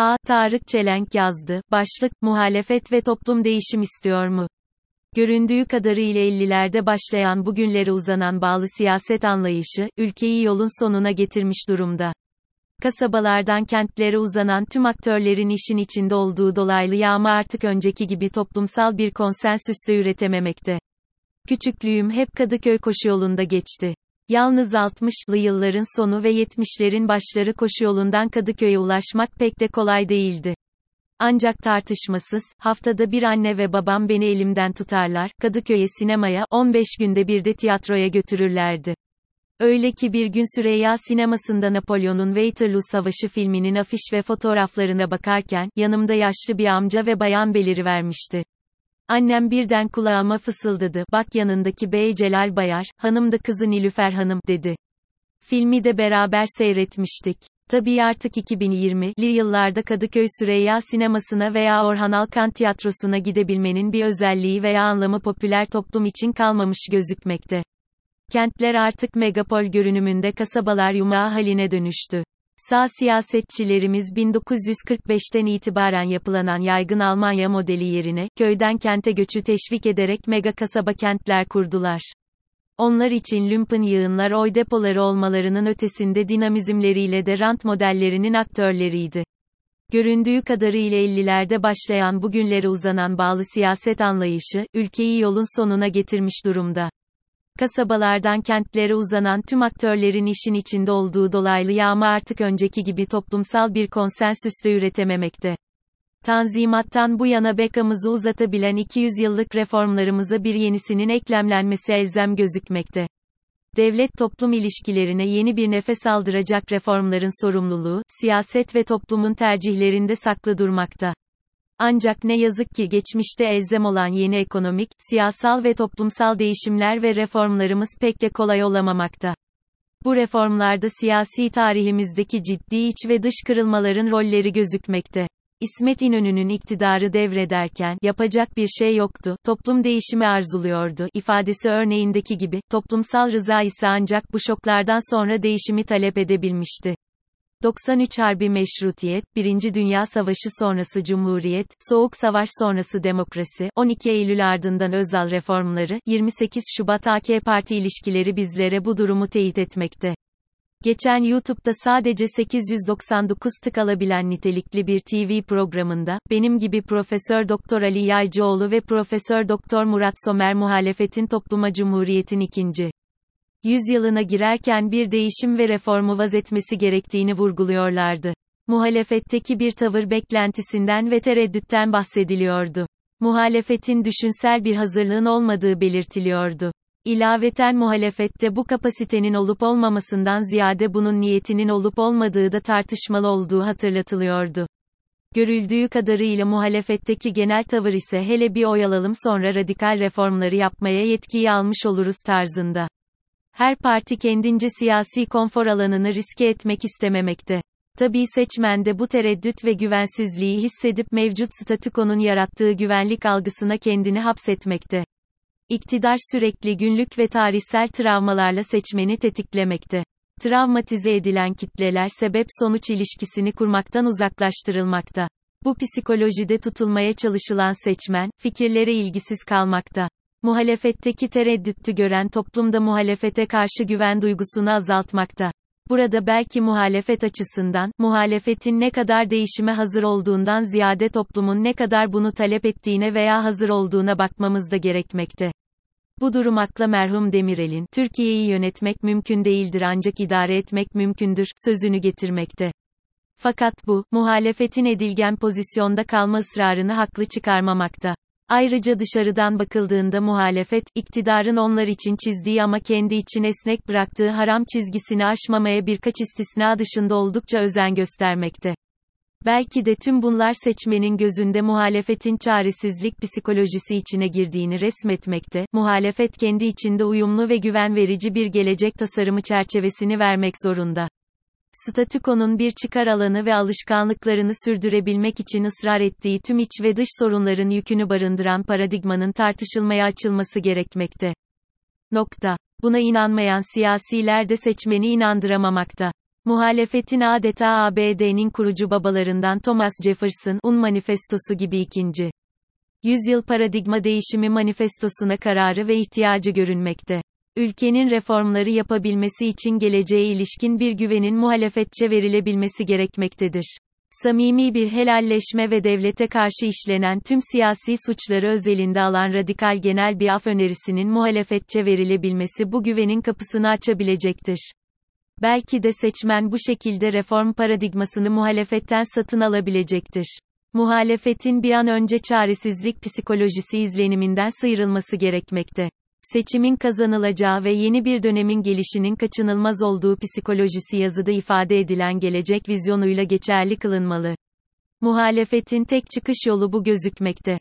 A. Tarık Çelenk yazdı. Başlık, muhalefet ve toplum değişim istiyor mu? Göründüğü kadarıyla 50'lerde başlayan bugünlere uzanan bağlı siyaset anlayışı, ülkeyi yolun sonuna getirmiş durumda. Kasabalardan kentlere uzanan tüm aktörlerin işin içinde olduğu dolaylı yağma artık önceki gibi toplumsal bir konsensüste üretememekte. Küçüklüğüm hep Kadıköy koşu yolunda geçti. Yalnız 60'lı yılların sonu ve 70'lerin başları koşu yolundan Kadıköy'e ulaşmak pek de kolay değildi. Ancak tartışmasız, haftada bir anne ve babam beni elimden tutarlar, Kadıköy'e sinemaya, 15 günde bir de tiyatroya götürürlerdi. Öyle ki bir gün Süreyya sinemasında Napolyon'un Waterloo Savaşı filminin afiş ve fotoğraflarına bakarken, yanımda yaşlı bir amca ve bayan beliri vermişti. Annem birden kulağıma fısıldadı, bak yanındaki bey Celal Bayar, hanım da kızı Nilüfer Hanım, dedi. Filmi de beraber seyretmiştik. Tabii artık 2020'li yıllarda Kadıköy Süreyya sinemasına veya Orhan Alkan tiyatrosuna gidebilmenin bir özelliği veya anlamı popüler toplum için kalmamış gözükmekte. Kentler artık megapol görünümünde kasabalar yumağı haline dönüştü. Sağ siyasetçilerimiz 1945'ten itibaren yapılanan yaygın Almanya modeli yerine, köyden kente göçü teşvik ederek mega kasaba kentler kurdular. Onlar için lümpen yığınlar oy depoları olmalarının ötesinde dinamizmleriyle de rant modellerinin aktörleriydi. Göründüğü kadarıyla 50'lerde başlayan bugünlere uzanan bağlı siyaset anlayışı, ülkeyi yolun sonuna getirmiş durumda. Kasabalardan kentlere uzanan tüm aktörlerin işin içinde olduğu dolaylı yağma artık önceki gibi toplumsal bir konsensüste üretememekte. Tanzimattan bu yana bekamızı uzatabilen 200 yıllık reformlarımıza bir yenisinin eklemlenmesi elzem gözükmekte. Devlet-toplum ilişkilerine yeni bir nefes aldıracak reformların sorumluluğu, siyaset ve toplumun tercihlerinde saklı durmakta. Ancak ne yazık ki geçmişte elzem olan yeni ekonomik, siyasal ve toplumsal değişimler ve reformlarımız pek de kolay olamamakta. Bu reformlarda siyasi tarihimizdeki ciddi iç ve dış kırılmaların rolleri gözükmekte. İsmet İnönü'nün iktidarı devrederken yapacak bir şey yoktu, toplum değişimi arzuluyordu ifadesi örneğindeki gibi, toplumsal rıza ise ancak bu şoklardan sonra değişimi talep edebilmişti. 93 Harbi Meşrutiyet, 1. Dünya Savaşı sonrası Cumhuriyet, Soğuk Savaş sonrası Demokrasi, 12 Eylül ardından Özal reformları, 28 Şubat AK Parti ilişkileri bizlere bu durumu teyit etmekte. Geçen YouTube'da sadece 899 tık alabilen nitelikli bir TV programında, benim gibi Profesör Doktor Ali Yaycıoğlu ve Profesör Doktor Murat Somer muhalefetin topluma cumhuriyetin ikinci yüzyılına girerken bir değişim ve reformu vazetmesi gerektiğini vurguluyorlardı. Muhalefetteki bir tavır beklentisinden ve tereddütten bahsediliyordu. Muhalefetin düşünsel bir hazırlığın olmadığı belirtiliyordu. İlaveten muhalefette bu kapasitenin olup olmamasından ziyade bunun niyetinin olup olmadığı da tartışmalı olduğu hatırlatılıyordu. Görüldüğü kadarıyla muhalefetteki genel tavır ise hele bir oyalalım sonra radikal reformları yapmaya yetkiyi almış oluruz tarzında. Her parti kendince siyasi konfor alanını riske etmek istememekte. Tabii seçmen de bu tereddüt ve güvensizliği hissedip mevcut statükonun yarattığı güvenlik algısına kendini hapsetmekte. İktidar sürekli günlük ve tarihsel travmalarla seçmeni tetiklemekte. Travmatize edilen kitleler sebep-sonuç ilişkisini kurmaktan uzaklaştırılmakta. Bu psikolojide tutulmaya çalışılan seçmen, fikirlere ilgisiz kalmakta. Muhalefetteki tereddüttü gören toplumda muhalefete karşı güven duygusunu azaltmakta. Burada belki muhalefet açısından, muhalefetin ne kadar değişime hazır olduğundan ziyade toplumun ne kadar bunu talep ettiğine veya hazır olduğuna bakmamız da gerekmekte. Bu durum akla merhum Demirel'in, Türkiye'yi yönetmek mümkün değildir ancak idare etmek mümkündür, sözünü getirmekte. Fakat bu, muhalefetin edilgen pozisyonda kalma ısrarını haklı çıkarmamakta. Ayrıca dışarıdan bakıldığında muhalefet, iktidarın onlar için çizdiği ama kendi için esnek bıraktığı haram çizgisini aşmamaya birkaç istisna dışında oldukça özen göstermekte. Belki de tüm bunlar seçmenin gözünde muhalefetin çaresizlik psikolojisi içine girdiğini resmetmekte, muhalefet kendi içinde uyumlu ve güven verici bir gelecek tasarımı çerçevesini vermek zorunda. Statükonun bir çıkar alanı ve alışkanlıklarını sürdürebilmek için ısrar ettiği tüm iç ve dış sorunların yükünü barındıran paradigmanın tartışılmaya açılması gerekmekte. Nokta. Buna inanmayan siyasiler de seçmeni inandıramamakta. Muhalefetin adeta ABD'nin kurucu babalarından Thomas Jefferson, Un Manifestosu gibi ikinci yüzyıl paradigma değişimi manifestosuna kararı ve ihtiyacı görünmekte. Ülkenin reformları yapabilmesi için geleceğe ilişkin bir güvenin muhalefetçe verilebilmesi gerekmektedir. Samimi bir helalleşme ve devlete karşı işlenen tüm siyasi suçları özelinde alan radikal genel bir af önerisinin muhalefetçe verilebilmesi bu güvenin kapısını açabilecektir. Belki de seçmen bu şekilde reform paradigmasını muhalefetten satın alabilecektir. Muhalefetin bir an önce çaresizlik psikolojisi izleniminden sıyrılması gerekmekte. Seçimin kazanılacağı ve yeni bir dönemin gelişinin kaçınılmaz olduğu psikolojisi yazıda ifade edilen gelecek vizyonuyla geçerli kılınmalı. Muhalefetin tek çıkış yolu bu gözükmekte.